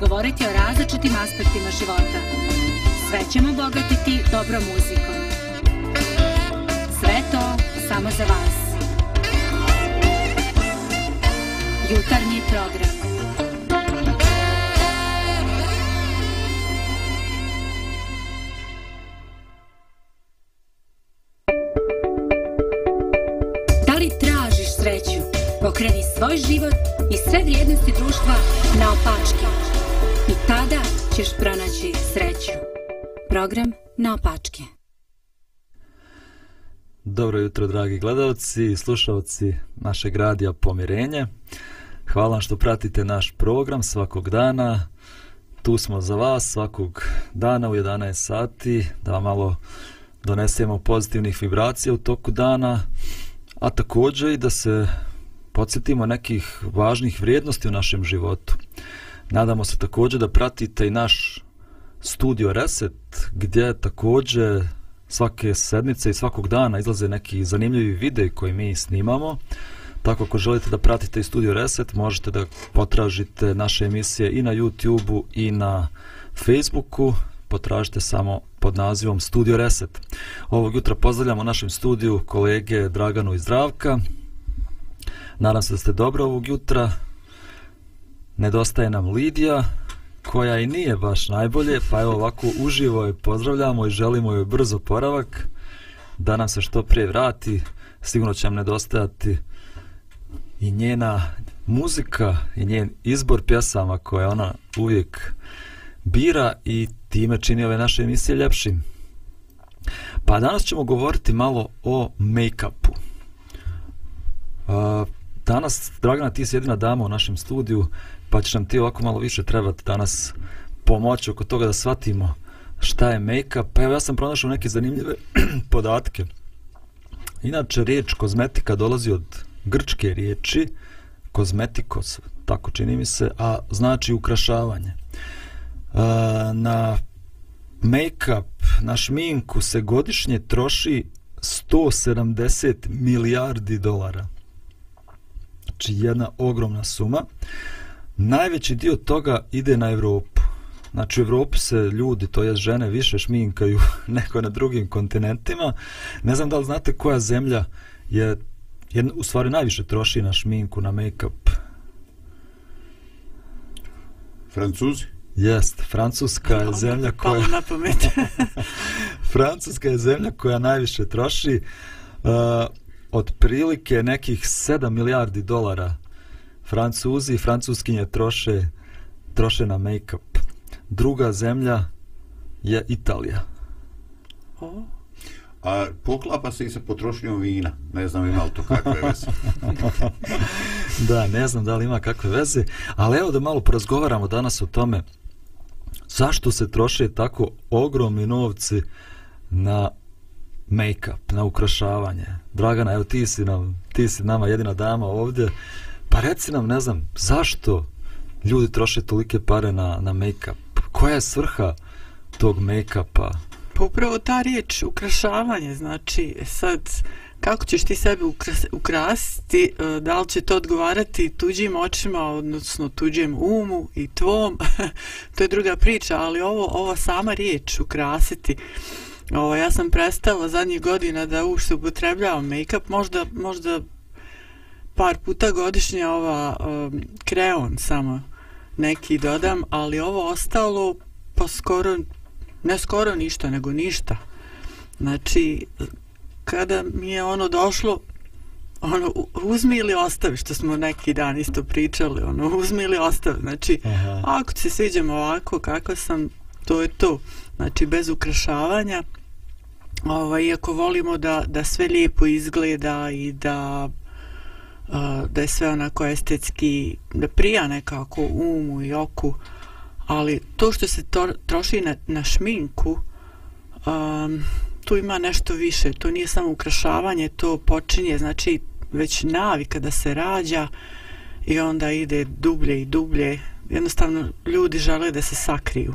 govoriti o različitim aspektima života. Sve ćemo bogatiti dobrom muzikom. Sve to samo za vas. Jutarnji program. Program Naopačke. Dobro jutro, dragi gledalci i slušalci našeg radija Pomirenje. Hvala vam što pratite naš program svakog dana. Tu smo za vas svakog dana u 11 sati da vam malo donesemo pozitivnih vibracija u toku dana, a također i da se podsjetimo nekih važnih vrijednosti u našem životu. Nadamo se također da pratite i naš studio Reset, gdje također svake sedmice i svakog dana izlaze neki zanimljivi videi koji mi snimamo. Tako ako želite da pratite i Studio Reset, možete da potražite naše emisije i na YouTubeu i na Facebooku. Potražite samo pod nazivom Studio Reset. Ovog jutra pozdravljamo našem studiju kolege Draganu i Zdravka. Nadam se da ste dobro ovog jutra. Nedostaje nam Lidija, koja i nije baš najbolje, pa evo ovako uživo je pozdravljamo i želimo joj brzo poravak, da nam se što prije vrati, sigurno će nam nedostajati i njena muzika i njen izbor pjesama koje ona uvijek bira i time čini ove naše emisije ljepšim. Pa danas ćemo govoriti malo o make-upu. Danas, Dragana, ti si jedina dama u našem studiju, pa ćeš nam ti ovako malo više trebati danas pomoći oko toga da shvatimo šta je make-up. Pa evo ja sam pronašao neke zanimljive podatke. Inače, riječ kozmetika dolazi od grčke riječi, kozmetikos, tako čini mi se, a znači ukrašavanje. E, na make-up, na šminku se godišnje troši 170 milijardi dolara. Znači jedna ogromna suma. Najveći dio toga ide na Evropu. Znači u Evropi se ljudi, to je žene, više šminkaju neko na drugim kontinentima. Ne znam da li znate koja zemlja je, je u stvari najviše troši na šminku, na make-up. Francuzi? Jest, Francuska je zemlja koja... na pamet. Francuska je zemlja koja najviše troši uh, od prilike nekih 7 milijardi dolara Francuzi i francuskinje troše, troše na make-up. Druga zemlja je Italija. O. A poklapa se i sa potrošnjom vina. Ne znam ima li to kakve veze. da, ne znam da li ima kakve veze. Ali evo da malo porazgovaramo danas o tome zašto se troše tako ogromni novci na make-up, na ukrašavanje. Dragana, evo ti si, nam, ti si nama jedina dama ovdje. Pa reci nam, ne znam, zašto ljudi troše tolike pare na, na make-up? Koja je svrha tog make-upa? Pa upravo ta riječ, ukrašavanje, znači sad kako ćeš ti sebe ukras, ukrasiti, e, da li će to odgovarati tuđim očima, odnosno tuđem umu i tvom, to je druga priča, ali ovo, ovo sama riječ, ukrasiti, ovo, ja sam prestala zadnjih godina da uopšte upotrebljavam make-up, možda, možda par puta godišnje ova um, kreon samo neki dodam, ali ovo ostalo pa skoro, ne skoro ništa, nego ništa. Znači, kada mi je ono došlo, ono, uzmi ili ostavi, što smo neki dan isto pričali, ono, uzmi ili ostavi. Znači, Aha. ako se sviđam ovako, kako sam, to je to. Znači, bez ukrašavanja, ovaj, iako volimo da, da sve lijepo izgleda i da da je sve onako estetski, da prija nekako umu i oku, ali to što se to, troši na, na šminku, um, tu ima nešto više, to nije samo ukrašavanje, to počinje, znači već navika da se rađa i onda ide dublje i dublje, jednostavno ljudi žele da se sakriju.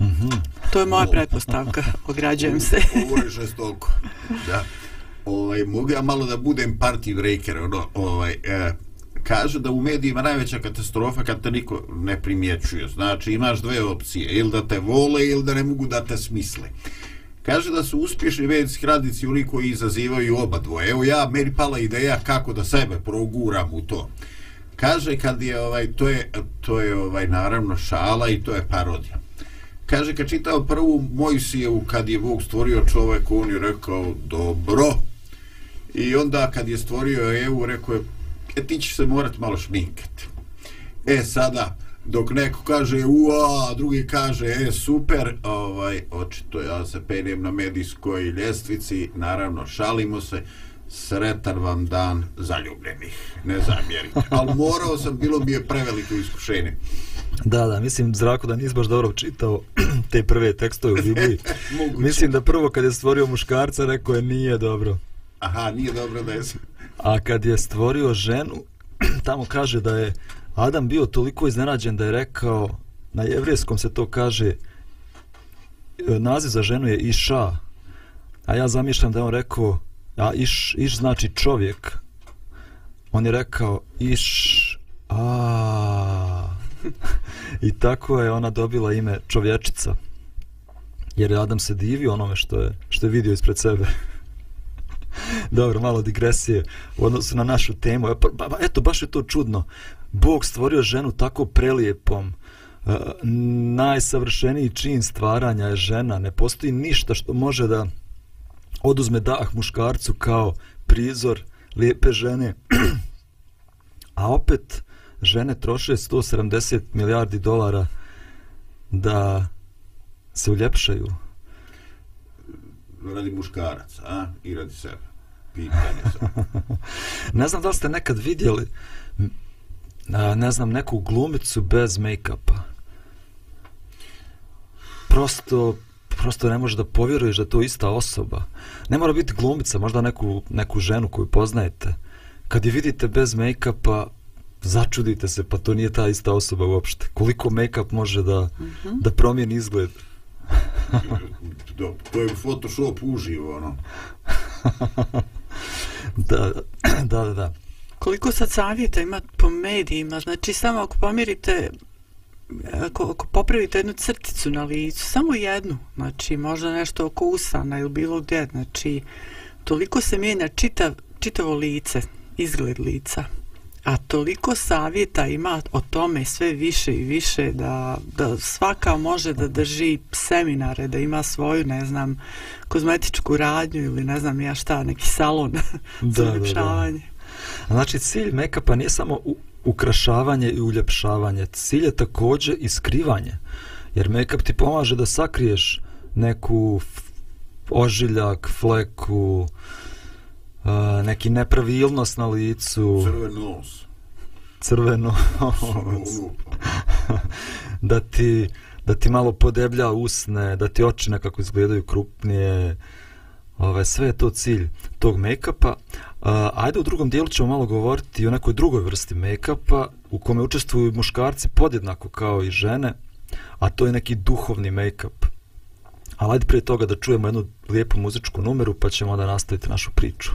Mm -hmm. To je moja pretpostavka, ograđujem se. Ovo je žestoko. Da. Ovaj, mogu ja malo da budem party breaker, ono, ovaj, eh, kaže da u medijima najveća katastrofa kad te niko ne primjećuje. Znači, imaš dve opcije, ili da te vole, ili da ne mogu da te smisle. Kaže da su uspješni medijski radnici oni koji izazivaju oba dvoje. Evo ja, meni pala ideja kako da sebe proguram u to. Kaže kad je ovaj, to je, to je ovaj, naravno šala i to je parodija. Kaže kad čitao prvu Mojsijevu kad je Bog stvorio čovjeka on je rekao dobro. I onda kad je stvorio Evu, rekao je, e ti ćeš se morat malo šminkati. E sada, dok neko kaže ua, drugi kaže e super, ovaj, očito ja se penjem na medijskoj ljestvici, naravno šalimo se, sretan vam dan zaljubljenih, ne zamjerite. Ali morao sam, bilo mi je preveliko iskušenje. Da, da, mislim, Zrako, da nisi baš dobro čitao te prve tekstove u Bibliji. mislim da prvo kad je stvorio muškarca, rekao je nije dobro. Aha, nije dobro da je... A kad je stvorio ženu, tamo kaže da je Adam bio toliko iznenađen da je rekao, na jevrijskom se to kaže, e, naziv za ženu je Iša, a ja zamišljam da je on rekao, a Iš, iš znači čovjek, on je rekao Iš, a. I tako je ona dobila ime čovječica, jer je Adam se divio onome što je, što je vidio ispred sebe. Dobro, malo digresije u odnosu na našu temu. E, pa, eto, baš je to čudno. Bog stvorio ženu tako prelijepom. E, najsavršeniji čin stvaranja je žena. Ne postoji ništa što može da oduzme dah muškarcu kao prizor lijepe žene. A opet žene troše 170 milijardi dolara da se uljepšaju radi muškaraca, a? I radi sebe. Pitanje ne znam da li ste nekad vidjeli ne znam, neku glumicu bez make-upa. Prosto, prosto ne možeš da povjeruješ da to ista osoba. Ne mora biti glumica, možda neku, neku ženu koju poznajete. Kad je vidite bez make-upa, začudite se, pa to nije ta ista osoba uopšte. Koliko make-up može da, mm -hmm. da promijeni izgled? da, to je Photoshop uživo, ono. da, da, da, da. Koliko sad savjeta ima po medijima? Znači, samo ako pomirite, ako, ako popravite jednu crticu na licu, samo jednu, znači, možda nešto oko usana ili bilo gdje, znači, toliko se mijenja čitav, čitavo lice, izgled lica a toliko savjeta ima o tome sve više i više da, da svaka može da drži seminare, da ima svoju, ne znam, kozmetičku radnju ili ne znam ja šta, neki salon za uljepšavanje. Znači, cilj make-upa nije samo ukrašavanje i uljepšavanje, cilj je također i skrivanje, jer make-up ti pomaže da sakriješ neku ožiljak, fleku, uh, neki nepravilnost na licu. Crven nos. Crven nos. da, ti, da ti malo podeblja usne, da ti oči nekako izgledaju krupnije. Ove, sve je to cilj tog make-upa. Uh, ajde u drugom dijelu ćemo malo govoriti o nekoj drugoj vrsti make-upa u kome učestvuju muškarci podjednako kao i žene, a to je neki duhovni make-up. Ali ajde prije toga da čujemo jednu lijepu muzičku numeru pa ćemo da nastaviti našu priču.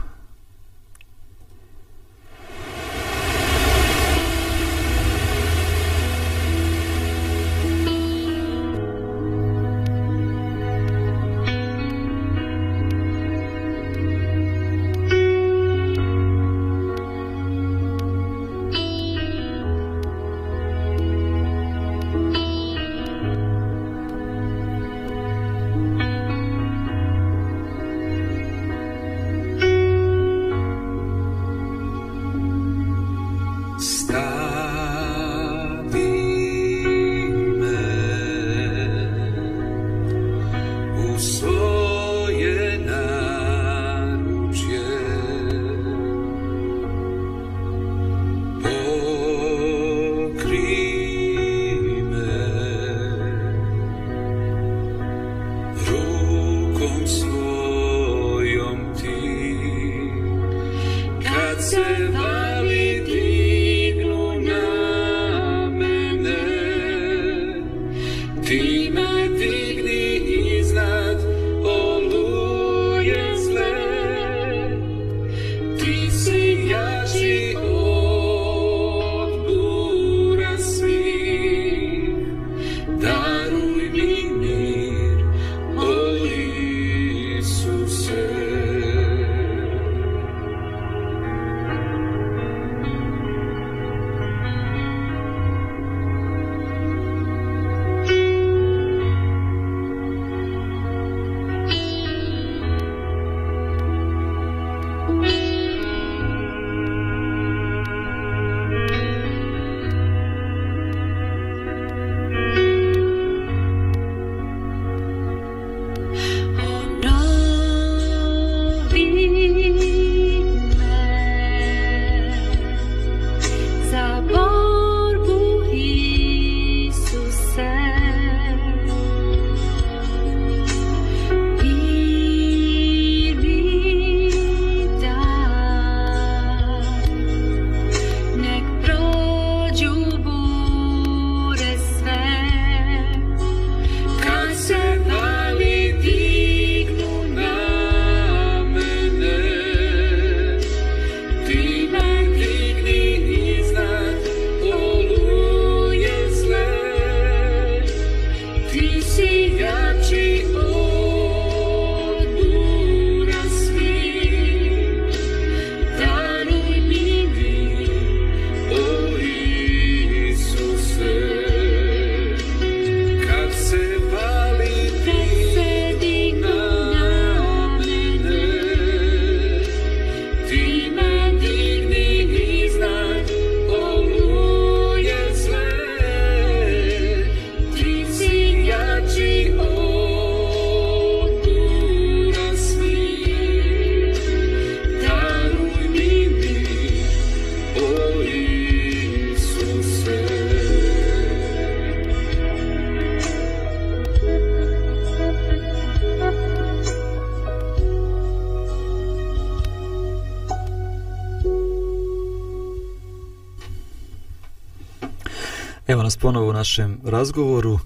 Ponovo u našem razgovoru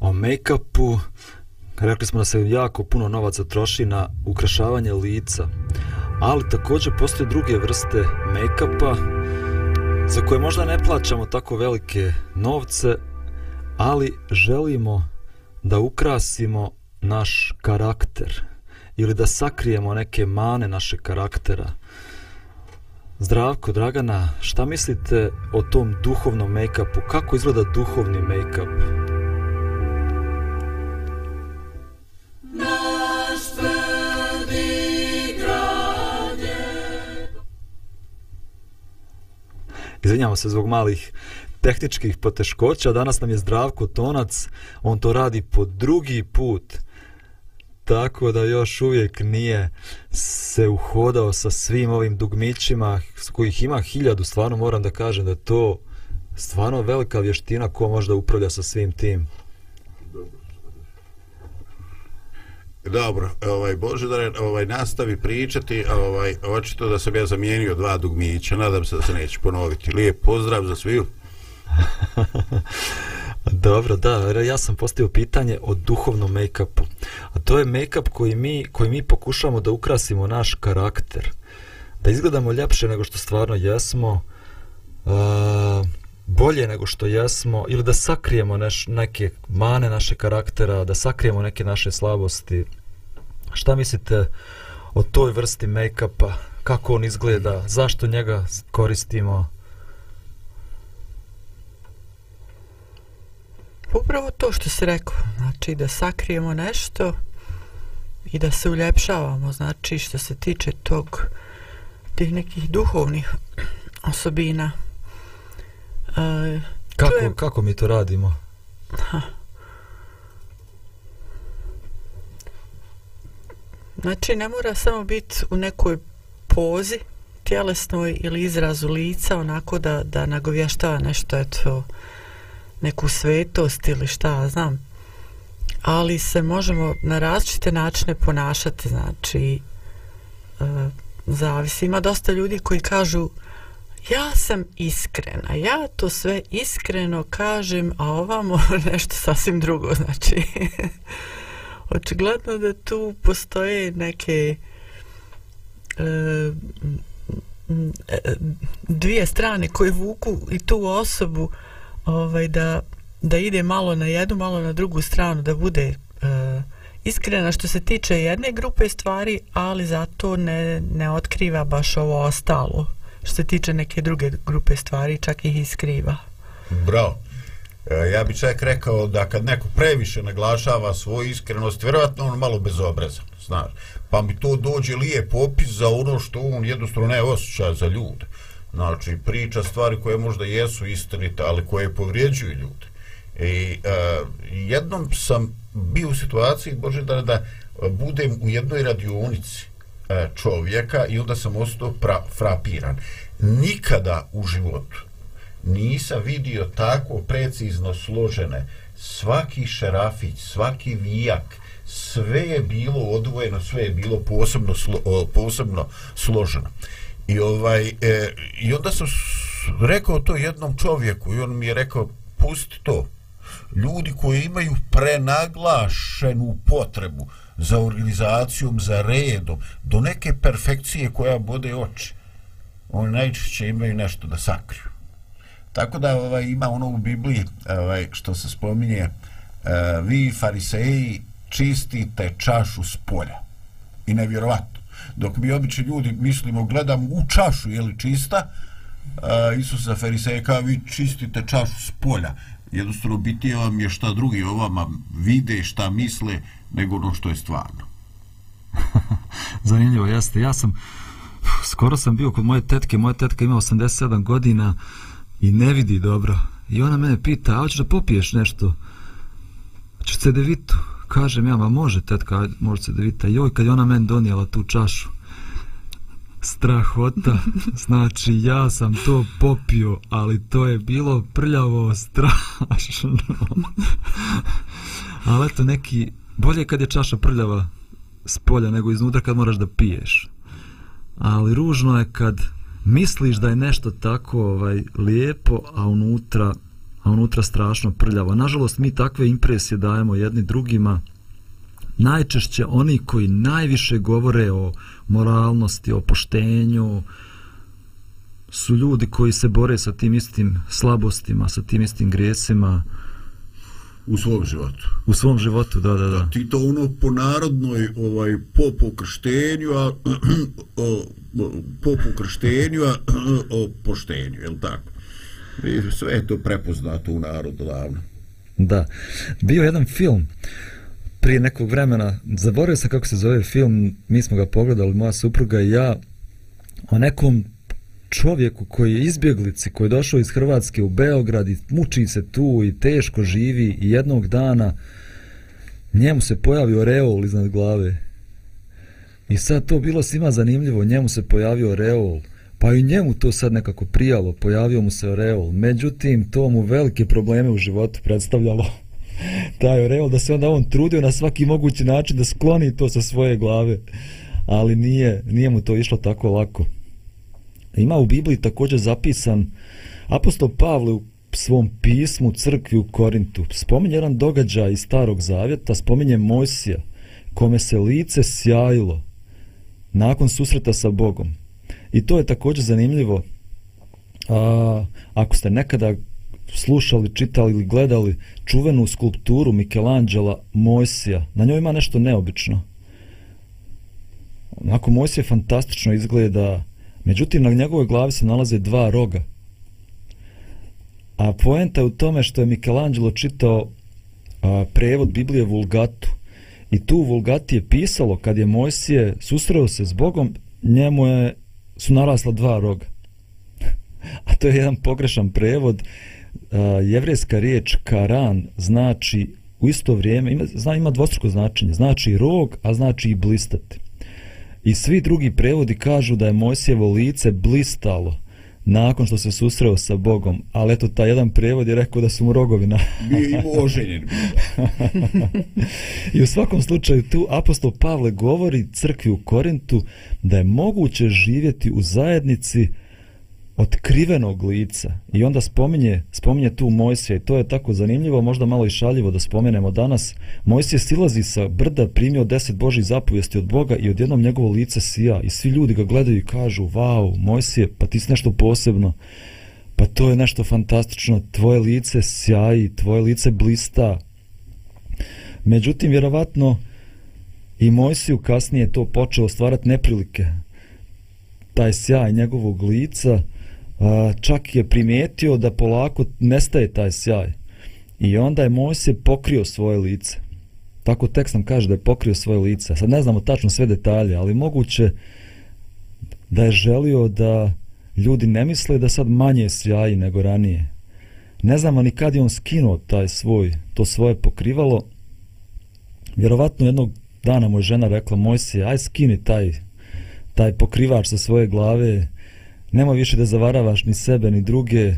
o make-upu. Rekli smo da se jako puno novaca troši na ukrašavanje lica, ali također postoje druge vrste make-upa za koje možda ne plaćamo tako velike novce, ali želimo da ukrasimo naš karakter ili da sakrijemo neke mane našeg karaktera. Zdravko, Dragana, šta mislite o tom duhovnom make-upu? Kako izgleda duhovni make-up? Izvinjamo se zbog malih tehničkih poteškoća. Danas nam je Zdravko Tonac. On to radi po drugi put. Tako da još uvijek nije se uhodao sa svim ovim dugmićima kojih ima hiljadu. Stvarno moram da kažem da to stvarno velika vještina ko možda upravlja sa svim tim. Dobro, ovaj Bože da ovaj nastavi pričati, ovaj očito da sam ja zamijenio dva dugmića, nadam se da se neće ponoviti. Lijep pozdrav za sviju. Dobro, da, ja sam postavio pitanje o duhovnom make-upu. A to je make-up koji mi, koji mi pokušamo da ukrasimo naš karakter. Da izgledamo ljepše nego što stvarno jesmo. Uh, bolje nego što jesmo ili da sakrijemo neš, neke mane naše karaktera, da sakrijemo neke naše slabosti. Šta mislite o toj vrsti make-upa? Kako on izgleda? Zašto njega koristimo? Upravo to što se rekao. Znači da sakrijemo nešto i da se uljepšavamo. Znači što se tiče tog tih nekih duhovnih osobina. Uh, kako, je... kako mi to radimo? Ha. Znači, ne mora samo biti u nekoj pozi tjelesnoj ili izrazu lica, onako da, da nagovještava nešto, eto, neku svetost ili šta, znam. Ali se možemo na različite načine ponašati, znači, uh, zavisi. Ima dosta ljudi koji kažu, ja sam iskrena, ja to sve iskreno kažem, a ovamo nešto sasvim drugo, znači očigledno da tu postoje neke e, e, dvije strane koje vuku i tu osobu ovaj da, da ide malo na jednu, malo na drugu stranu, da bude e, iskrena što se tiče jedne grupe stvari, ali zato ne, ne otkriva baš ovo ostalo što se tiče neke druge grupe stvari, čak ih iskriva. Bravo. E, ja bih čak rekao da kad neko previše naglašava svoju iskrenost, vjerovatno on malo bezobrazan, znaš. Pa mi to dođe lijep opis za ono što on jednostavno ne osjeća za ljude. Znači, priča stvari koje možda jesu istinite, ali koje povrijeđuju ljude. I uh, jednom sam bio u situaciji, Bože, da, da budem u jednoj radionici E, čovjeka i onda sam ostao pra, frapiran. Nikada u životu nisam vidio tako precizno složene svaki šerafić, svaki vijak, sve je bilo odvojeno, sve je bilo posebno, slo, posebno složeno. I, ovaj, e, I onda sam rekao to jednom čovjeku i on mi je rekao, pusti to. Ljudi koji imaju prenaglašenu potrebu, za organizacijom, za redom, do neke perfekcije koja bode oči. Oni najčešće imaju nešto da sakriju. Tako da ovaj, ima ono u Bibliji ovaj, što se spominje uh, vi fariseji čistite čašu s polja. I nevjerovatno. Dok mi obični ljudi mislimo, gledam u čašu, je li čista, uh, Isus za kao vi čistite čašu s polja. Jednostavno biti vam je šta drugi o vama vide, šta misle, nego ono što je stvarno. Zanimljivo, jeste. Ja sam, skoro sam bio kod moje tetke, moja tetka ima 87 godina i ne vidi dobro. I ona mene pita, a hoćeš da popiješ nešto? Hoćeš cedevitu? Kažem ja, ma može tetka, može cedevita. Joj, kad je ona meni donijela tu čašu, strahota, znači ja sam to popio, ali to je bilo prljavo strašno. ali eto neki bolje kad je čaša prljava s polja nego iznutra kad moraš da piješ. Ali ružno je kad misliš da je nešto tako ovaj lijepo, a unutra a unutra strašno prljavo. Nažalost, mi takve impresije dajemo jedni drugima. Najčešće oni koji najviše govore o moralnosti, o poštenju, su ljudi koji se bore sa tim istim slabostima, sa tim istim grijesima. U svom životu. U svom životu, da, da, da. Ti to ono po narodnoj ovaj, po pokrštenju, a o, po pokrštenju, a o poštenju, je li tako? I sve je to prepoznato u narodu davno. Da. Bio jedan film prije nekog vremena, zaboravio sam kako se zove film, mi smo ga pogledali, moja supruga i ja, o nekom čovjeku koji je izbjeglici, koji je došao iz Hrvatske u Beograd i muči se tu i teško živi i jednog dana njemu se pojavio reol iznad glave. I sad to bilo svima zanimljivo, njemu se pojavio reol. Pa i njemu to sad nekako prijalo, pojavio mu se reol. Međutim, to mu velike probleme u životu predstavljalo. Taj reol, da se onda on trudio na svaki mogući način da skloni to sa svoje glave. Ali nije, nije mu to išlo tako lako ima u Bibliji također zapisan apostol Pavle u svom pismu crkvi u Korintu. Spominje jedan događaj iz starog zavjeta, spominje Mojsija, kome se lice sjajilo nakon susreta sa Bogom. I to je također zanimljivo. A, ako ste nekada slušali, čitali ili gledali čuvenu skulpturu Michelangela Mojsija, na njoj ima nešto neobično. Onako Mojsije fantastično izgleda, Međutim, na njegovoj glavi se nalaze dva roga. A poenta je u tome što je Michelangelo čitao a, prevod Biblije Vulgatu. I tu u Vulgati je pisalo, kad je Mojsije susreo se s Bogom, njemu je, su narasla dva roga. A to je jedan pogrešan prevod. Uh, jevrijska riječ karan znači u isto vrijeme, ima, zna, ima dvostruko značenje, znači rog, a znači i blistati. I svi drugi prevodi kažu da je Mojsijevo lice blistalo nakon što se susreo sa Bogom. Ali eto, taj jedan prevod je rekao da su mu rogovi na... Bio im oženjen. I u svakom slučaju tu apostol Pavle govori crkvi u Korintu da je moguće živjeti u zajednici otkrivenog lica i onda spominje, spominje tu Mojsija i to je tako zanimljivo, možda malo i šaljivo da spomenemo danas. Mojsije silazi sa brda, primio deset Božih zapovijesti od Boga i odjednom njegovo lice sija i svi ljudi ga gledaju i kažu, wow, Mojsije, pa ti si nešto posebno, pa to je nešto fantastično, tvoje lice sjaji, tvoje lice blista. Međutim, vjerovatno i Mojsiju kasnije to počeo stvarati neprilike, taj sjaj njegovog lica, čak je primijetio da polako nestaje taj sjaj. I onda je Mojsije pokrio svoje lice. Tako tekst nam kaže da je pokrio svoje lice. Sad ne znamo tačno sve detalje, ali moguće da je želio da ljudi ne misle da sad manje sjaji nego ranije. Ne znamo ni kad je on skinuo taj svoj, to svoje pokrivalo. Vjerovatno jednog dana mu je žena rekla, Mojsije, aj skini taj, taj pokrivač sa svoje glave, nema više da zavaravaš ni sebe ni druge.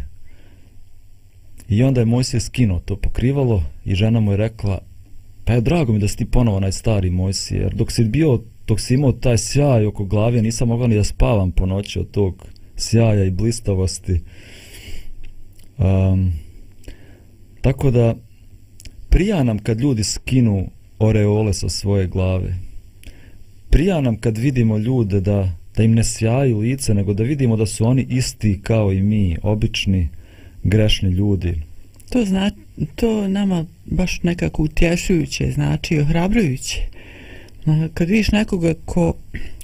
I onda je Mojsije skinuo to pokrivalo i žena mu je rekla, pa je drago mi da si ti ponovo onaj stari Mojsije, jer dok si bio, dok si imao taj sjaj oko glave, nisam mogla ni da spavam po noći od tog sjaja i blistavosti. Um, tako da, prija nam kad ljudi skinu oreole sa svoje glave. Prija nam kad vidimo ljude da da im ne sjaju lice, nego da vidimo da su oni isti kao i mi, obični, grešni ljudi. To, zna, to nama baš nekako utješujuće, znači ohrabrujuće. Kad vidiš nekoga ko,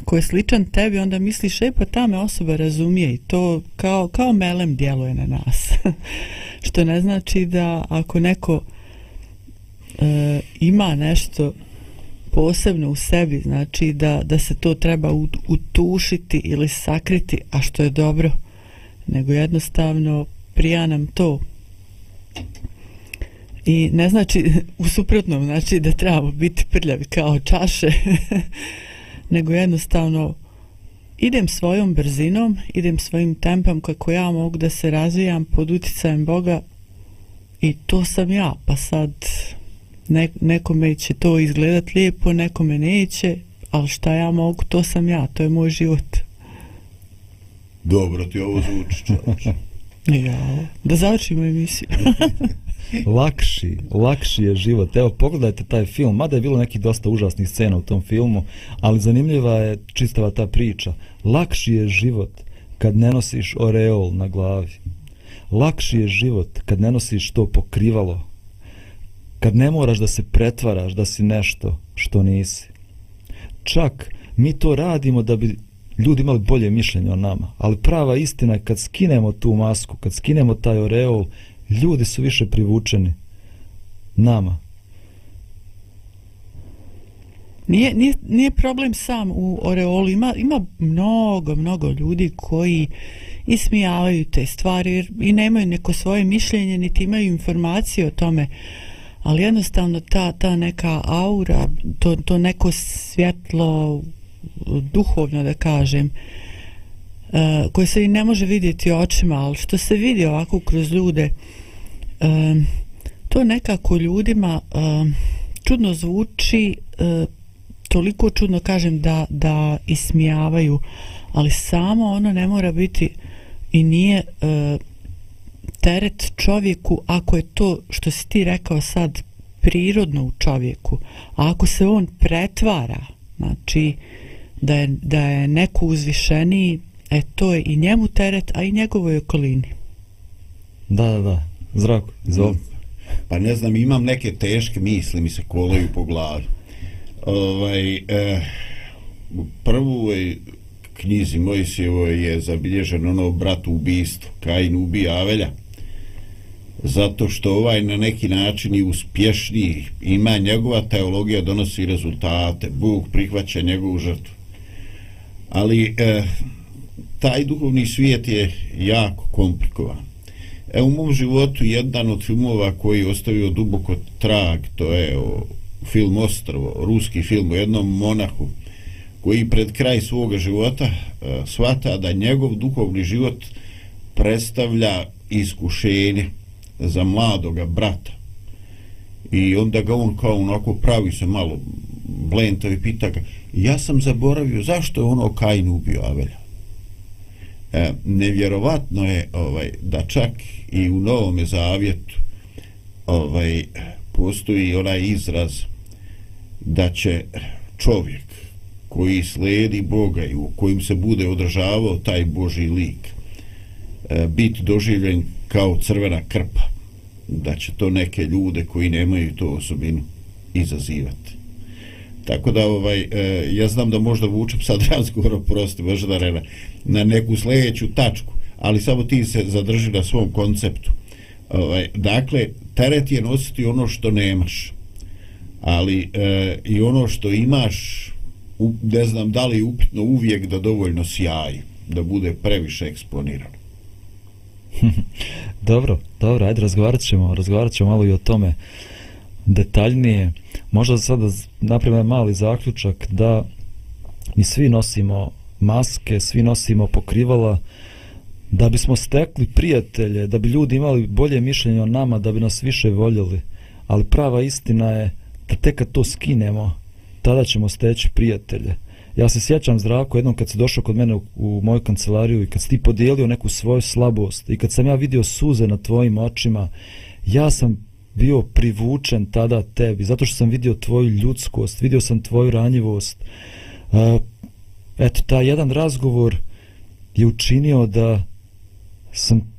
ko je sličan tebi, onda misliš, e pa ta me osoba razumije i to kao, kao melem djeluje na nas. Što ne znači da ako neko e, ima nešto posebno u sebi, znači da, da se to treba utušiti ili sakriti, a što je dobro, nego jednostavno prija nam to. I ne znači, u suprotnom, znači da trebamo biti prljavi kao čaše, nego jednostavno idem svojom brzinom, idem svojim tempom kako ja mogu da se razvijam pod uticajem Boga i to sam ja, pa sad ne, nekome će to izgledat lijepo, nekome neće, ali šta ja mogu, to sam ja, to je moj život. Dobro ti ovo zvuči, čovječ. Ja, da završimo emisiju. lakši, lakši je život. Evo, pogledajte taj film, mada je bilo neki dosta užasnih scena u tom filmu, ali zanimljiva je čistava ta priča. Lakši je život kad ne nosiš oreol na glavi. Lakši je život kad ne nosiš to pokrivalo. Kad ne moraš da se pretvaraš da si nešto što nisi. Čak mi to radimo da bi ljudi imali bolje mišljenje o nama. Ali prava istina je kad skinemo tu masku, kad skinemo taj oreol, ljudi su više privučeni nama. Nije, nije, nije problem sam u oreoli, ima, ima mnogo, mnogo ljudi koji ismijavaju te stvari jer i nemaju neko svoje mišljenje, niti imaju informacije o tome, ali jednostavno ta, ta neka aura, to, to neko svjetlo, duhovno da kažem, uh, koje se i ne može vidjeti očima, ali što se vidi ovako kroz ljude, e, to nekako ljudima e, čudno zvuči, uh, toliko čudno kažem da, da ismijavaju, ali samo ono ne mora biti i nije uh, teret čovjeku ako je to što si ti rekao sad prirodno u čovjeku, a ako se on pretvara, znači da je, da je neko uzvišeniji, e to je i njemu teret, a i njegovoj okolini. Da, da, da. Zdravko, izvoli. Pa ne znam, imam neke teške misli, mi se kolaju po glavi. Ovaj, eh, u prvoj knjizi Mojsijevoj je zabilježen ono brat ubistvo, Kain ubija Avelja. Zato što ovaj na neki način i uspješniji, ima njegova teologija, donosi rezultate, Bog prihvaća njegovu žrtvu. Ali e, taj duhovni svijet je jako komplikovan E, u mom životu jedan od filmova koji je ostavio duboko trag, to je o, film Ostrovo, ruski film o jednom monahu, koji pred kraj svoga života e, svata da njegov duhovni život predstavlja iskušenje za mladoga brata. I onda ga on kao onako pravi se malo blentavi pita ga, ja sam zaboravio zašto je ono Kain ubio Avelja e, nevjerovatno je ovaj da čak i u Novom Zavjetu ovaj postoji onaj izraz da će čovjek koji slijedi Boga i u kojim se bude održavao taj Boži lik e, biti doživljen kao crvena krpa da će to neke ljude koji nemaju tu osobinu izazivati Tako da ovaj e, ja znam da možda vučem sad razgovor prosto možda da rena, na neku sljedeću tačku, ali samo ti se zadrži na svom konceptu. Ovaj dakle teret je nositi ono što nemaš. Ali e, i ono što imaš u, ne znam da li upitno uvijek da dovoljno sjaji, da bude previše eksponirano. dobro, dobro, ajde razgovarat ćemo, razgovarat ćemo malo i o tome detaljnije možda sada napravimo mali zaključak da mi svi nosimo maske, svi nosimo pokrivala da bismo stekli prijatelje, da bi ljudi imali bolje mišljenje o nama, da bi nas više voljeli. Ali prava istina je da tek kad to skinemo, tada ćemo steći prijatelje. Ja se sjećam zdravko jednom kad si došao kod mene u, u moju kancelariju i kad si ti podijelio neku svoju slabost i kad sam ja vidio suze na tvojim očima, ja sam bio privučen tada tebi, zato što sam vidio tvoju ljudskost, vidio sam tvoju ranjivost. Uh, eto, ta jedan razgovor je učinio da sam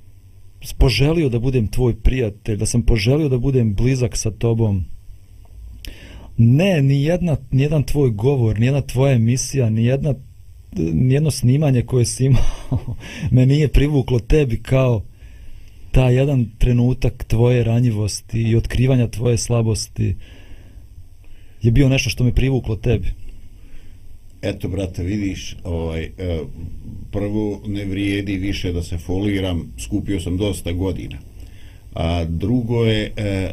poželio da budem tvoj prijatelj, da sam poželio da budem blizak sa tobom. Ne, ni, jedna, ni jedan tvoj govor, ni jedna tvoja emisija, ni, jedna, ni jedno snimanje koje si imao me nije privuklo tebi kao ta jedan trenutak tvoje ranjivosti i otkrivanja tvoje slabosti je bio nešto što me privuklo tebi. Eto, brate, vidiš, ovaj, e, prvo ne vrijedi više da se foliram, skupio sam dosta godina. A drugo je, e,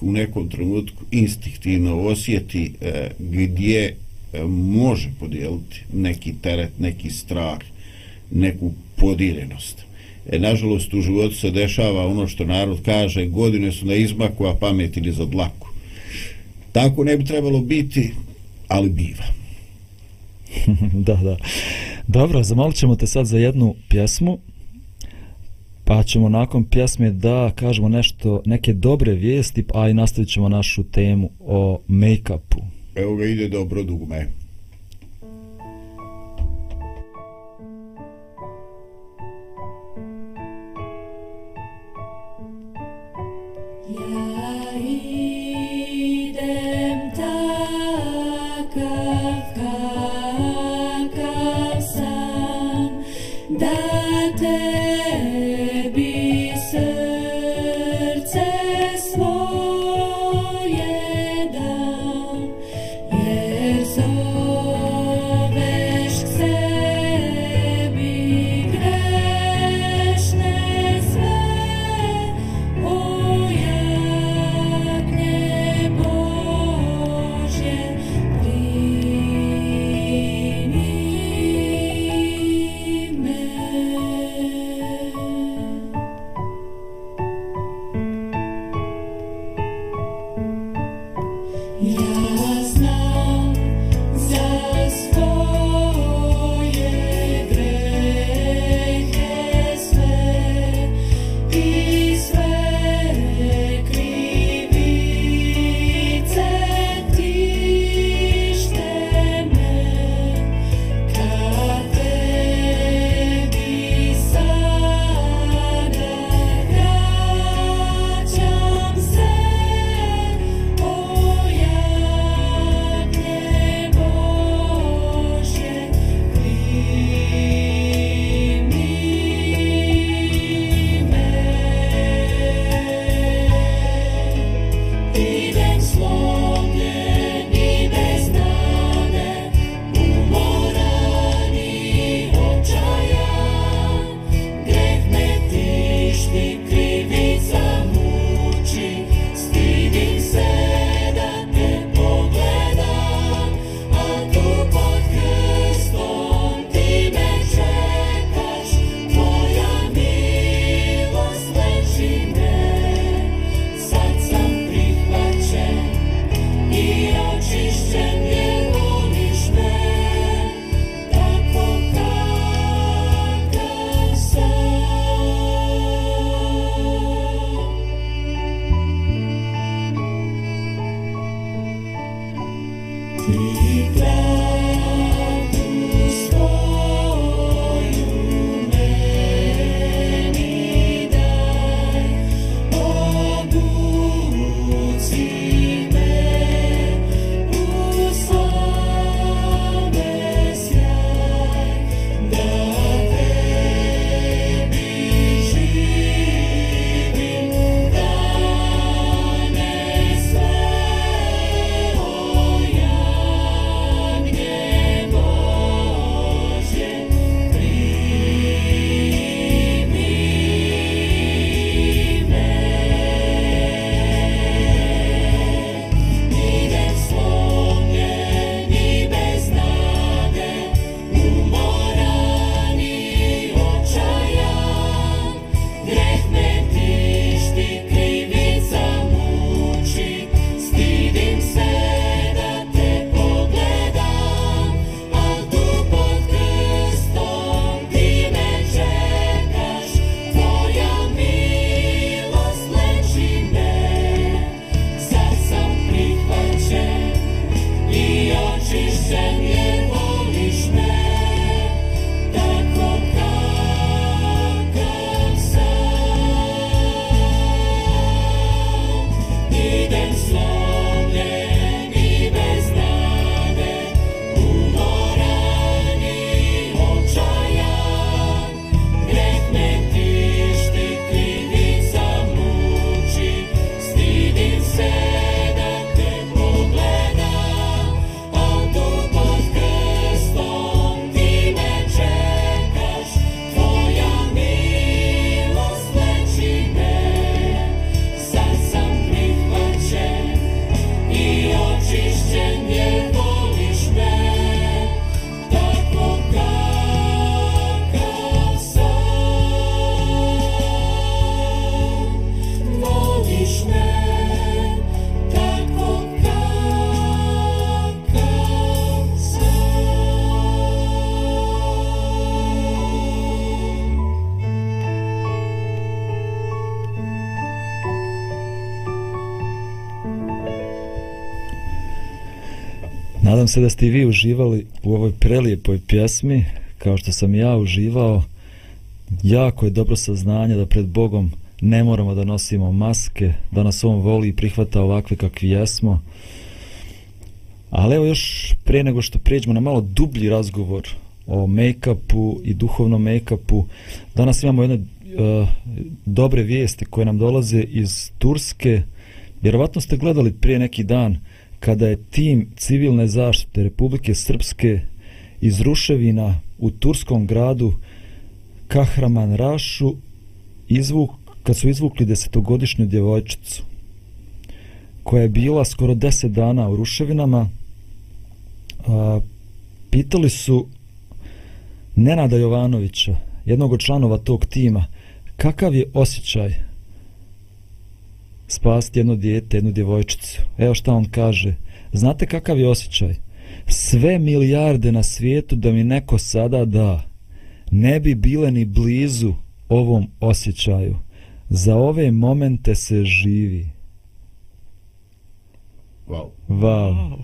u nekom trenutku instinktivno osjeti e, gdje e, može podijeliti neki teret, neki strah, neku podirenost. E, nažalost, u životu se dešava ono što narod kaže, godine su na izmaku, a pamet ili za dlaku. Tako ne bi trebalo biti, ali biva. da, da. Dobro, zamalit ćemo te sad za jednu pjesmu. Pa ćemo nakon pjesme da kažemo nešto, neke dobre vijesti, a i nastavit ćemo našu temu o make-upu. Evo ga ide dobro dugme. Nadam se da ste i vi uživali u ovoj prelijepoj pjesmi, kao što sam ja uživao. Jako je dobro saznanje da pred Bogom ne moramo da nosimo maske, da nas On voli i prihvata ovakve kakvi jesmo. Ali evo još pre nego što pređemo na malo dublji razgovor o make-upu i duhovnom make-upu, danas imamo jedne uh, dobre vijesti koje nam dolaze iz Turske. Vjerovatno ste gledali prije neki dan kada je tim civilne zaštite Republike Srpske iz ruševina u turskom gradu Kahraman Rašu izvuk, kad su izvukli desetogodišnju djevojčicu koja je bila skoro deset dana u ruševinama a, pitali su Nenada Jovanovića jednog od članova tog tima kakav je osjećaj spasti jedno dijete, jednu djevojčicu. Evo šta on kaže. Znate kakav je osjećaj? Sve milijarde na svijetu da mi neko sada da, ne bi bile ni blizu ovom osjećaju. Za ove momente se živi. Wow. Wow.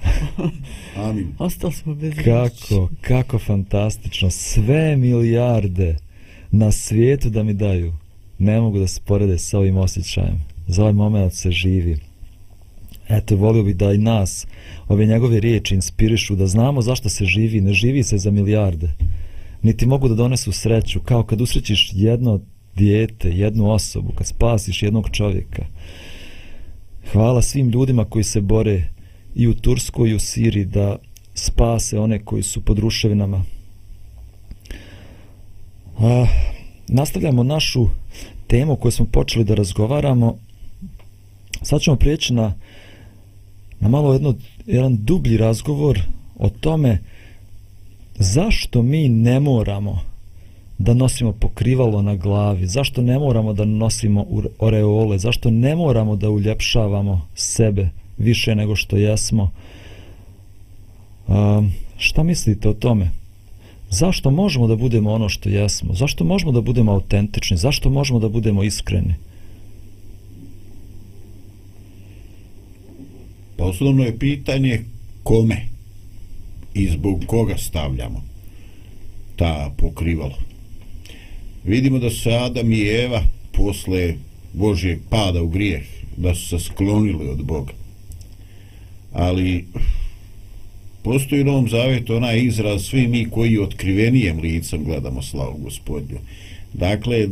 Amin. Ostali smo bez Kako, kako fantastično. Sve milijarde na svijetu da mi daju. Ne mogu da se porede sa ovim osjećajem. Za ovaj moment se živi. Eto, volio bih da i nas ove njegove riječi inspirišu, da znamo zašto se živi. Ne živi se za milijarde. Niti mogu da donesu sreću, kao kad usrećiš jedno dijete, jednu osobu, kad spasiš jednog čovjeka. Hvala svim ljudima koji se bore i u Turskoj i u Siriji da spase one koji su pod ruševinama. A, nastavljamo našu temu koju smo počeli da razgovaramo. Sad ćemo prijeći na, na malo jedno, jedan dublji razgovor o tome zašto mi ne moramo da nosimo pokrivalo na glavi, zašto ne moramo da nosimo oreole, zašto ne moramo da uljepšavamo sebe više nego što jesmo. Um, šta mislite o tome? Zašto možemo da budemo ono što jesmo? Zašto možemo da budemo autentični? Zašto možemo da budemo iskreni? Pa osnovno je pitanje kome i zbog koga stavljamo ta pokrivalo. Vidimo da su Adam i Eva posle Božje pada u grijeh, da su se sklonili od Boga. Ali postoji u Novom Zavetu onaj izraz svi mi koji otkrivenijem licom gledamo slavu gospodnju. Dakle,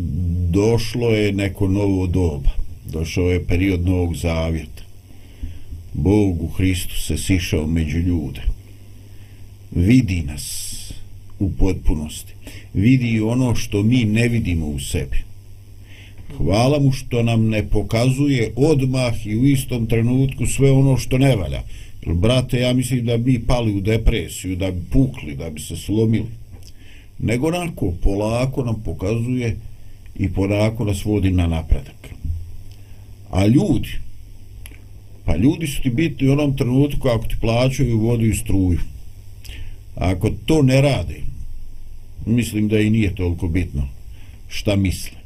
došlo je neko novo doba. Došao je period Novog Zavjeta. Bog u Hristu se sišao među ljude. Vidi nas u potpunosti. Vidi ono što mi ne vidimo u sebi. Hvala mu što nam ne pokazuje odmah i u istom trenutku sve ono što ne valja. Jer, brate, ja mislim da bi pali u depresiju, da bi pukli, da bi se slomili. Nego onako, polako nam pokazuje i polako nas vodi na napredak. A ljudi, pa ljudi su ti bitni u onom trenutku ako ti plaćaju vodu i struju. Ako to ne rade, mislim da i nije toliko bitno šta misle.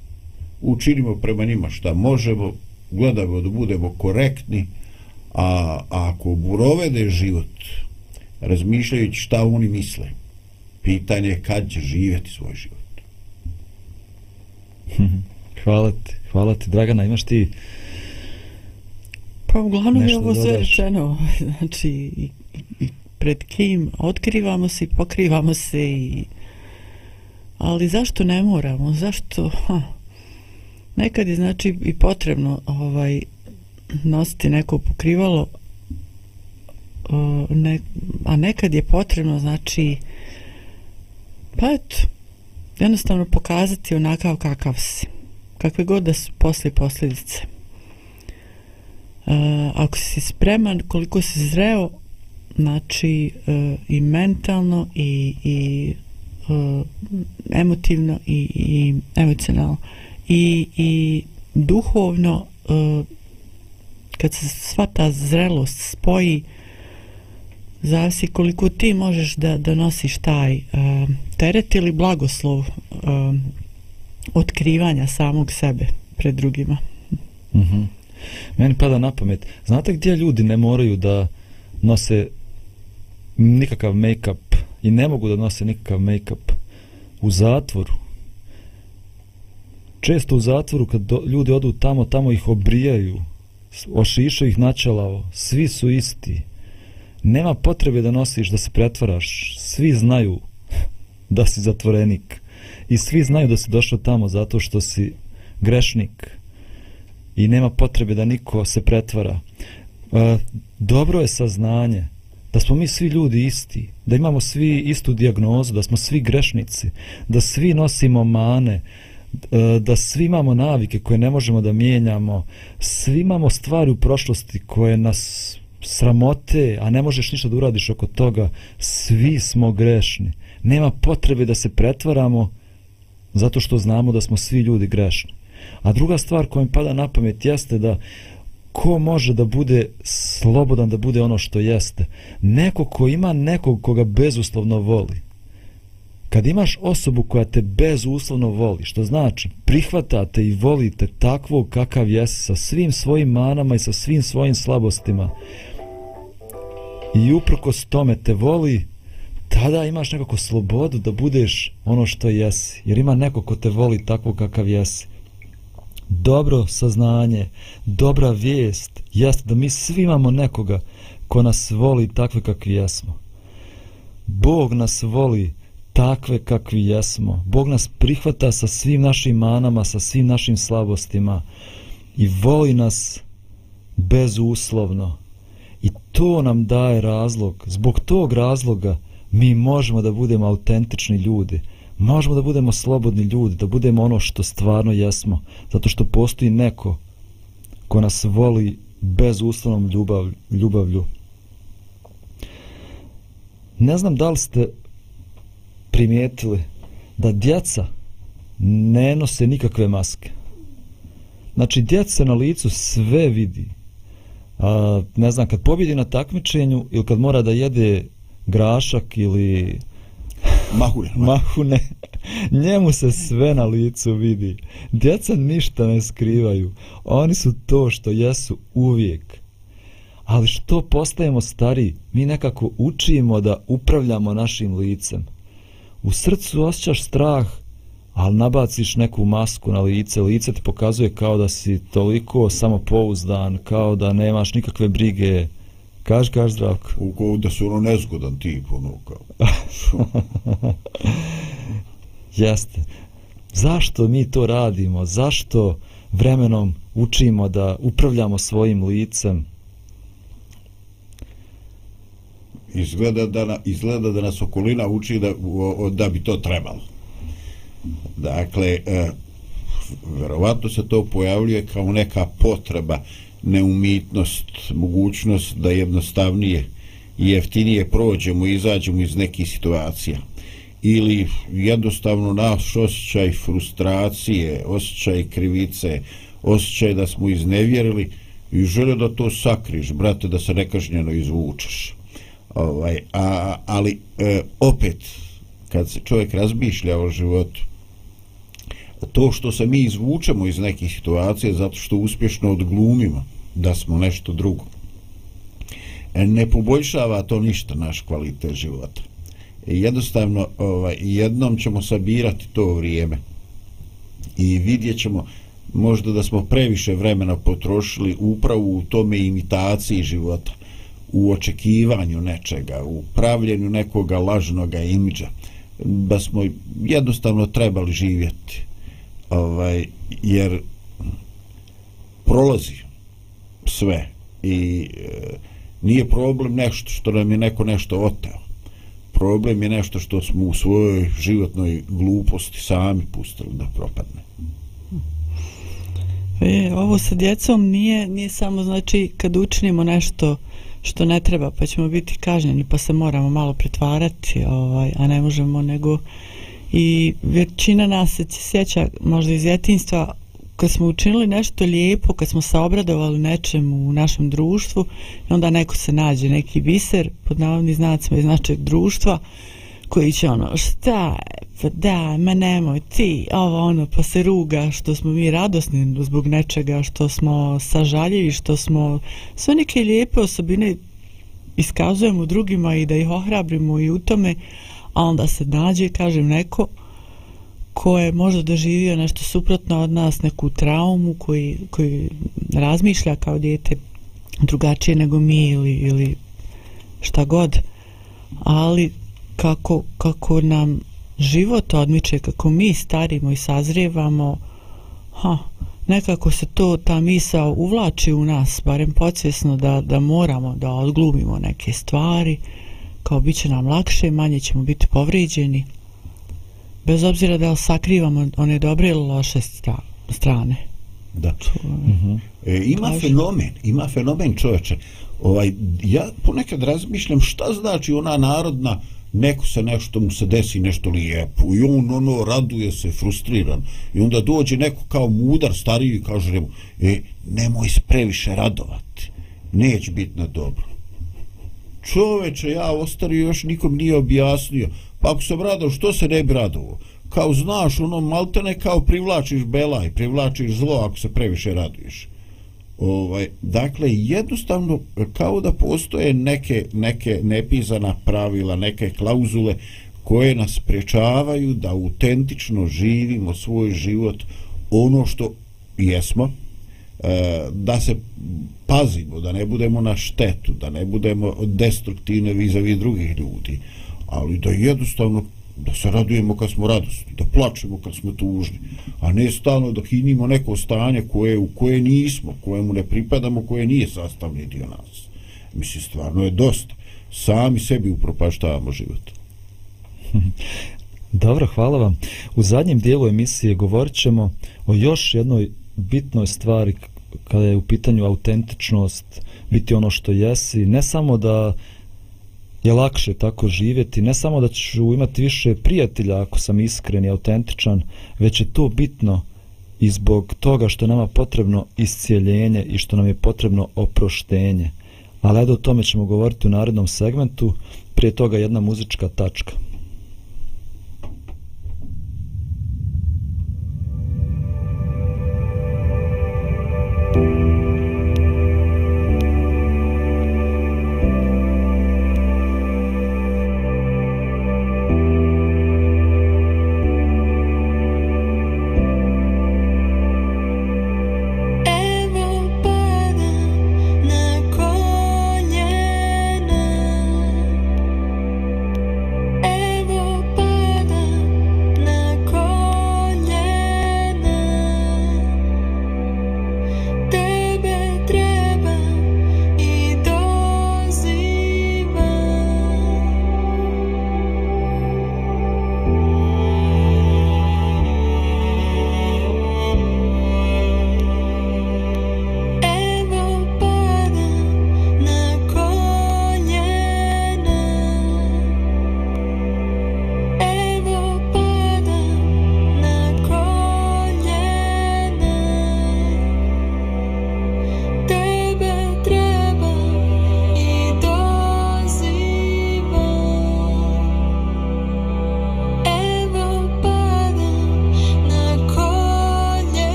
Učinimo prema njima šta možemo, gledamo da budemo korektni, a, a ako provede život razmišljajući šta oni misle, pitanje je kad će živjeti svoj život. Hvala ti, hvala ti, Dragana, imaš ti Pa uglavnom je ovo sve rečeno, znači i, i pred kim otkrivamo se i pokrivamo se i ali zašto ne moramo zašto ha, nekad je znači i potrebno ovaj nositi neko pokrivalo ne, a nekad je potrebno znači pa eto jednostavno pokazati onakav kakav si kakve god da su posle posljedice uh, ako si spreman koliko si zreo znači uh, i mentalno i, i uh, emotivno i, i emocionalno i, i duhovno uh, kad se sva ta zrelost spoji zavisi koliko ti možeš da donosiš taj uh, teret ili blagoslov uh, otkrivanja samog sebe pred drugima mm -hmm meni pada na pamet znate gdje ljudi ne moraju da nose nikakav make-up i ne mogu da nose nikakav make-up? U zatvoru. Često u zatvoru kad do, ljudi odu tamo tamo ih obrijaju ošišaju ih načalao svi su isti. Nema potrebe da nosiš da se pretvaraš. Svi znaju da si zatvorenik i svi znaju da si došao tamo zato što si grešnik i nema potrebe da niko se pretvara e, dobro je saznanje da smo mi svi ljudi isti da imamo svi istu dijagnozu da smo svi grešnici da svi nosimo mane da svi imamo navike koje ne možemo da mijenjamo svi imamo stvari u prošlosti koje nas sramote, a ne možeš ništa da uradiš oko toga, svi smo grešni. Nema potrebe da se pretvaramo zato što znamo da smo svi ljudi grešni. A druga stvar koja mi pada na pamet jeste da ko može da bude slobodan da bude ono što jeste? Neko ko ima nekog koga bezuslovno voli. Kad imaš osobu koja te bezuslovno voli, što znači prihvatate i volite takvog kakav jesi sa svim svojim manama i sa svim svojim slabostima, i uprkos tome te voli, tada imaš nekako slobodu da budeš ono što jesi. Jer ima neko ko te voli takvog kakav jesi. Dobro saznanje, dobra vijest, jeste da mi svi imamo nekoga ko nas voli takve kakvi jesmo. Bog nas voli takve kakvi jesmo. Bog nas prihvata sa svim našim manama, sa svim našim slabostima i voli nas bezuslovno. I to nam daje razlog. Zbog tog razloga mi možemo da budemo autentični ljudi. Možemo da budemo slobodni ljudi, da budemo ono što stvarno jesmo. Zato što postoji neko ko nas voli bez uslovnom ljubav, ljubavlju. Ne znam da li ste primijetili da djeca ne nose nikakve maske. Znači, djeca na licu sve vidi a, ne znam, kad pobjedi na takmičenju ili kad mora da jede grašak ili mahune, mahune njemu se sve na licu vidi. Djeca ništa ne skrivaju. Oni su to što jesu uvijek. Ali što postajemo stari, mi nekako učimo da upravljamo našim licem. U srcu osjećaš strah, ali nabaciš neku masku na lice, lice ti pokazuje kao da si toliko samopouzdan, kao da nemaš nikakve brige. Kaž, kaž, zdravko. U da si ono nezgodan tip, ono kao. Jeste. Zašto mi to radimo? Zašto vremenom učimo da upravljamo svojim licem? Izgleda da, na, izgleda da nas okolina uči da, da bi to trebalo. Dakle, e, verovatno se to pojavljuje kao neka potreba, neumitnost, mogućnost da jednostavnije i jeftinije prođemo i izađemo iz nekih situacija. Ili jednostavno naš osjećaj frustracije, osjećaj krivice, osjećaj da smo iznevjerili i žele da to sakriš, brate, da se nekažnjeno izvučeš. Ovaj, a, ali e, opet, kad se čovjek razmišlja o životu, to što se mi izvučemo iz nekih situacija zato što uspješno odglumimo da smo nešto drugo. E, ne poboljšava to ništa naš kvalitet života. E, jednostavno ovaj, jednom ćemo sabirati to vrijeme i vidjet ćemo možda da smo previše vremena potrošili upravo u tome imitaciji života u očekivanju nečega u pravljenju nekoga lažnoga imidža da smo jednostavno trebali živjeti ovaj, jer prolazi sve i e, nije problem nešto što nam je neko nešto oteo. Problem je nešto što smo u svojoj životnoj gluposti sami pustili da propadne. E, ovo sa djecom nije, nije samo znači kad učinimo nešto što ne treba pa ćemo biti kažnjeni pa se moramo malo pretvarati ovaj, a ne možemo nego i većina nas se sjeća možda iz djetinstva kad smo učinili nešto lijepo, kad smo se obradovali nečemu u našem društvu i onda neko se nađe, neki biser pod navodnim znacima iz našeg društva koji će ono, šta pa da, ma nemoj ti, ovo ono, pa se ruga što smo mi radosni zbog nečega, što smo sažaljivi, što smo sve neke lijepe osobine iskazujemo drugima i da ih ohrabrimo i u tome, a onda se nađe, kažem, neko ko je možda doživio nešto suprotno od nas, neku traumu koji, koji razmišlja kao dijete drugačije nego mi ili, ili šta god, ali kako, kako nam život odmiče, kako mi starimo i sazrijevamo, ha, nekako se to, ta misa uvlači u nas, barem podsvjesno da, da moramo da odglumimo neke stvari, kao bit će nam lakše, manje ćemo biti povrijeđeni, bez obzira da li sakrivamo one dobre ili loše strane. Da. Mm -hmm. e, ima Kaži. fenomen, ima fenomen čovječe. Ovaj, ja ponekad razmišljam šta znači ona narodna neko se nešto mu se desi nešto lijepo i on ono raduje se frustriran i onda dođe neko kao mudar stariji i kaže mu e, nemoj se previše radovati neće biti na dobro čoveče ja ostario još nikom nije objasnio pa ako sam radao što se ne bi radovo? kao znaš ono maltene kao privlačiš belaj privlačiš zlo ako se previše raduješ ovaj, dakle jednostavno kao da postoje neke, neke nepizana pravila, neke klauzule koje nas priječavaju da autentično živimo svoj život ono što jesmo E, da se pazimo da ne budemo na štetu da ne budemo destruktivne vizavi drugih ljudi ali da jednostavno da se radujemo kad smo radosni, da plačemo kad smo tužni, a ne stalno da hinimo neko stanje koje, u koje nismo, kojemu ne pripadamo, koje nije sastavni dio nas. Mislim, stvarno je dosta. Sami sebi upropaštavamo život. Dobro, hvala vam. U zadnjem dijelu emisije govorit ćemo o još jednoj bitnoj stvari kada je u pitanju autentičnost, biti ono što jesi, ne samo da je lakše tako živjeti, ne samo da ću imati više prijatelja ako sam iskren i autentičan, već je to bitno i zbog toga što nama potrebno iscijeljenje i što nam je potrebno oproštenje. Ali edo o tome ćemo govoriti u narednom segmentu, prije toga jedna muzička tačka.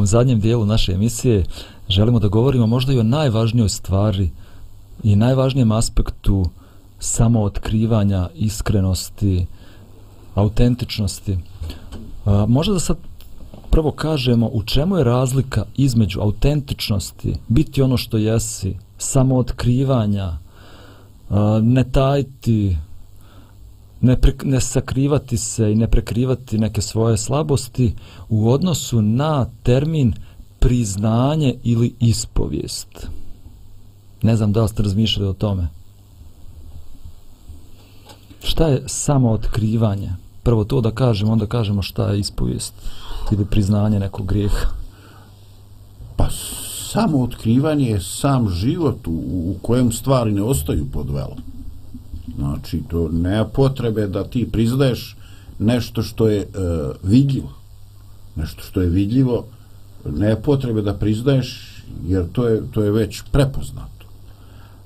Ovom zadnjem dijelu naše emisije želimo da govorimo možda i o najvažnijoj stvari i najvažnijem aspektu samootkrivanja, iskrenosti, autentičnosti. A, možda da sad prvo kažemo u čemu je razlika između autentičnosti, biti ono što jesi, samootkrivanja, a, ne tajti, ne, pre, ne sakrivati se i ne prekrivati neke svoje slabosti u odnosu na termin priznanje ili ispovijest. Ne znam da li ste razmišljali o tome. Šta je samo otkrivanje? Prvo to da kažemo, onda kažemo šta je ispovijest ili priznanje nekog grijeha. Pa samo otkrivanje je sam život u, u kojem stvari ne ostaju pod velom. Znači, to nema potrebe da ti priznaješ nešto što je e, vidljivo. Nešto što je vidljivo, nema potrebe da priznaješ, jer to je, to je već prepoznato.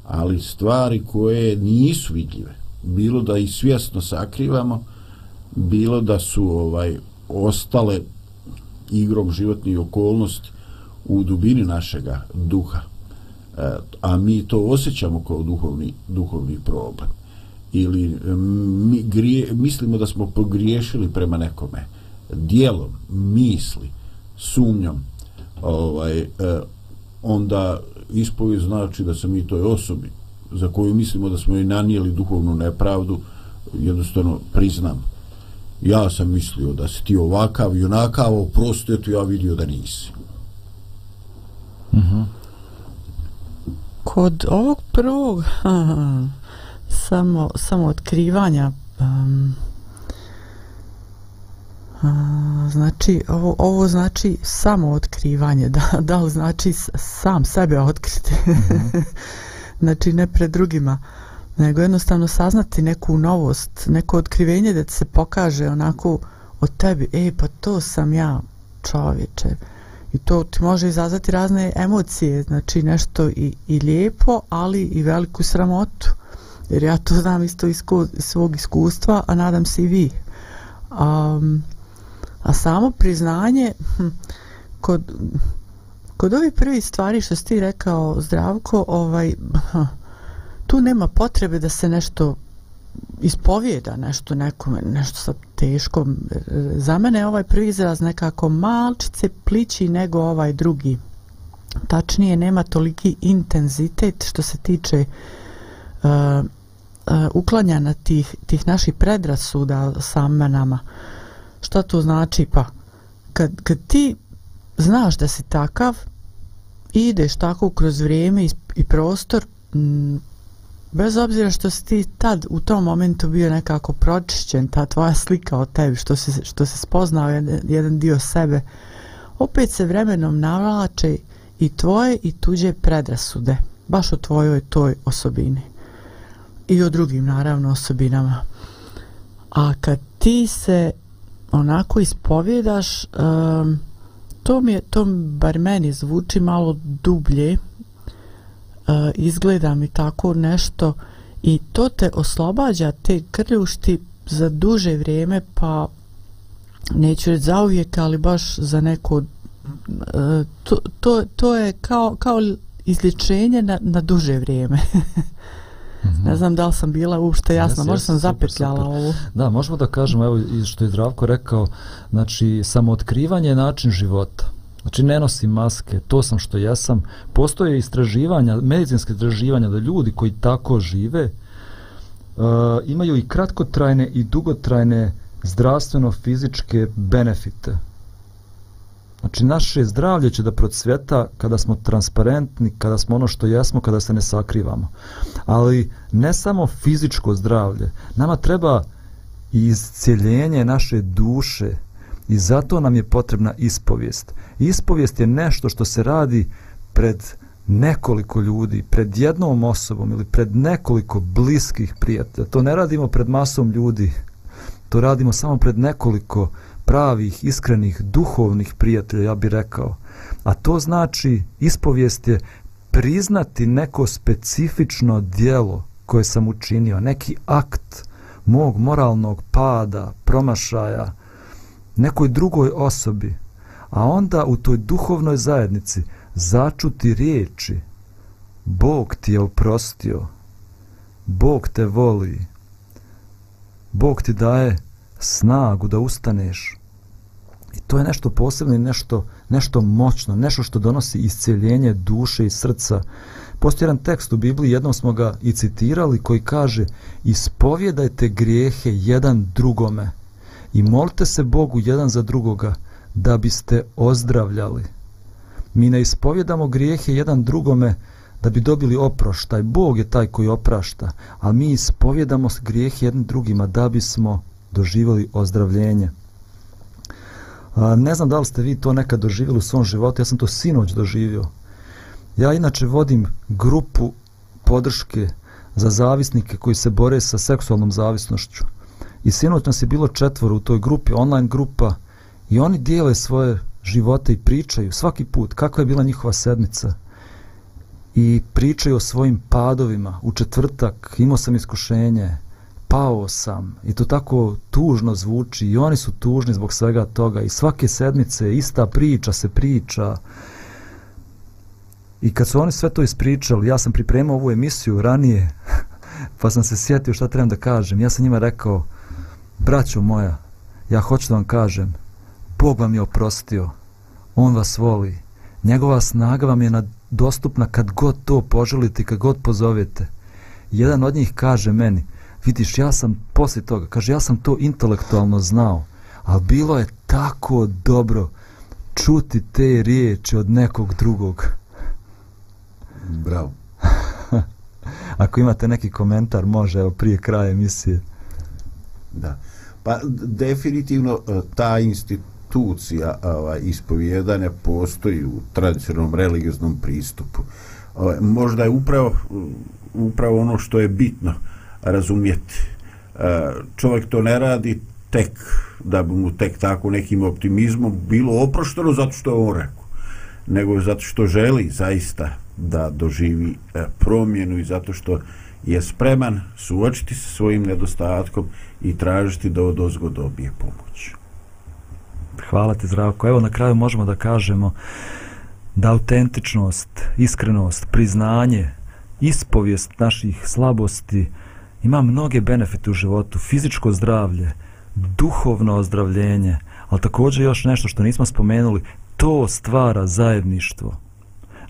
Ali stvari koje nisu vidljive, bilo da ih svjesno sakrivamo, bilo da su ovaj ostale igrom životnih okolnosti u dubini našega duha, e, a mi to osjećamo kao duhovni, duhovni problem ili mi grije, mislimo da smo pogriješili prema nekome dijelom, misli, sumnjom ovaj, eh, onda ispovijed znači da se mi toj osobi za koju mislimo da smo joj nanijeli duhovnu nepravdu jednostavno priznam ja sam mislio da si ti ovakav i onakav oprosti, eto ja vidio da nisi uh mhm. -huh. kod ovog prvog samo, samo otkrivanja um, a, znači ovo, ovo znači samo otkrivanje da, da li znači sam sebe otkriti? Mm -hmm. znači ne pred drugima nego jednostavno saznati neku novost neko otkrivenje da se pokaže onako od tebi. Ej pa to sam ja čovječe. I to ti može izazvati razne emocije znači nešto i, i lijepo ali i veliku sramotu jer ja to znam isto iz svog iskustva, a nadam se i vi. Um, a samo priznanje, hm, kod, kod ovih prve stvari što si ti rekao, zdravko, ovaj, hm, tu nema potrebe da se nešto ispovijeda nešto nekome, nešto sa teško. E, za mene je ovaj prvi izraz nekako malčice plići nego ovaj drugi. Tačnije, nema toliki intenzitet što se tiče uh, E, e, uh, uh, uklanjanja tih, tih naših predrasuda same nama. Šta to znači? Pa, kad, kad ti znaš da si takav, ideš tako kroz vrijeme i, i prostor, m, bez obzira što si ti tad u tom momentu bio nekako pročišćen, ta tvoja slika o tebi, što se, što se spoznao jedan, jedan dio sebe, opet se vremenom navlače i tvoje i tuđe predrasude, baš o tvojoj toj osobini i o drugim naravno osobinama. A kad ti se onako ispovjedaš, um, to mi je, to bar meni zvuči malo dublje, uh, izgleda mi tako nešto i to te oslobađa te krljušti za duže vrijeme, pa neću reći za uvijek, ali baš za neko uh, to, to, to je kao, kao izlječenje na, na duže vrijeme. -hmm. Ne znam da li sam bila uopšte jasna, yes, možda sam zapetljala ovo. Da, možemo da kažemo, evo što je Zdravko rekao, znači samo otkrivanje je način života. Znači ne nosim maske, to sam što ja sam. Postoje istraživanja, medicinske istraživanja da ljudi koji tako žive uh, imaju i kratkotrajne i dugotrajne zdravstveno-fizičke benefite. Znači, naše zdravlje će da procvjeta kada smo transparentni, kada smo ono što jesmo, kada se ne sakrivamo. Ali ne samo fizičko zdravlje, nama treba i iscijeljenje naše duše i zato nam je potrebna ispovijest. Ispovijest je nešto što se radi pred nekoliko ljudi, pred jednom osobom ili pred nekoliko bliskih prijatelja. To ne radimo pred masom ljudi, to radimo samo pred nekoliko pravih, iskrenih, duhovnih prijatelja, ja bih rekao. A to znači, ispovijest je priznati neko specifično dijelo koje sam učinio, neki akt mog moralnog pada, promašaja, nekoj drugoj osobi. a onda u toj duhovnoj zajednici začuti riječi Bog ti je oprostio Bog te voli Bog ti daje snagu da ustaneš i to je nešto posebno i nešto, nešto moćno nešto što donosi isceljenje duše i srca postoji jedan tekst u Bibliji jednom smo ga i citirali koji kaže ispovjedajte grijehe jedan drugome i molite se Bogu jedan za drugoga da biste ozdravljali. Mi ne ispovjedamo grijehe jedan drugome da bi dobili oproštaj. Bog je taj koji oprašta, a mi ispovjedamo grijehe jednim drugima da bismo doživjeli ozdravljenje. A, ne znam da li ste vi to nekad doživjeli u svom životu, ja sam to sinoć doživio. Ja inače vodim grupu podrške za zavisnike koji se bore sa seksualnom zavisnošću. I sinoć nas je bilo četvoro u toj grupi, online grupa, i oni dijele svoje živote i pričaju svaki put kakva je bila njihova sedmica. I pričaju o svojim padovima. U četvrtak imao sam iskušenje, pao sam. I to tako tužno zvuči. I oni su tužni zbog svega toga. I svake sedmice ista priča se priča. I kad su oni sve to ispričali, ja sam pripremao ovu emisiju ranije, pa sam se sjetio šta trebam da kažem. Ja sam njima rekao, braćo moja, ja hoću da vam kažem, Bog vam je oprostio, On vas voli, njegova snaga vam je dostupna kad god to poželite kad god pozovete. Jedan od njih kaže meni, vidiš, ja sam poslije toga, kaže, ja sam to intelektualno znao, ali bilo je tako dobro čuti te riječi od nekog drugog. Bravo. Ako imate neki komentar, može, evo, prije kraja emisije. Da. Pa definitivno e, ta institucija ovaj, ispovjedanja postoji u tradicionalnom religioznom pristupu. Ovaj, možda je upravo, upravo ono što je bitno razumjeti. E, čovjek to ne radi tek da bi mu tek tako nekim optimizmom bilo oprošteno zato što je on rekao nego zato što želi zaista da doživi e, promjenu i zato što je spreman suočiti se svojim nedostatkom i tražiti da od ozgo dobije pomoć. Hvala ti zdravko. Evo na kraju možemo da kažemo da autentičnost, iskrenost, priznanje, ispovijest naših slabosti ima mnoge benefite u životu, fizičko zdravlje, duhovno ozdravljenje, ali također još nešto što nismo spomenuli, to stvara zajedništvo.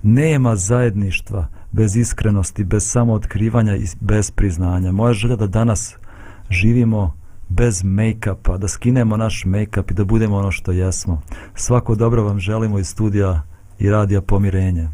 Nema zajedništva bez iskrenosti, bez samootkrivanja i bez priznanja. Moja želja da danas živimo bez make-upa, da skinemo naš make-up i da budemo ono što jesmo. Svako dobro vam želimo iz studija i radija Pomirenje.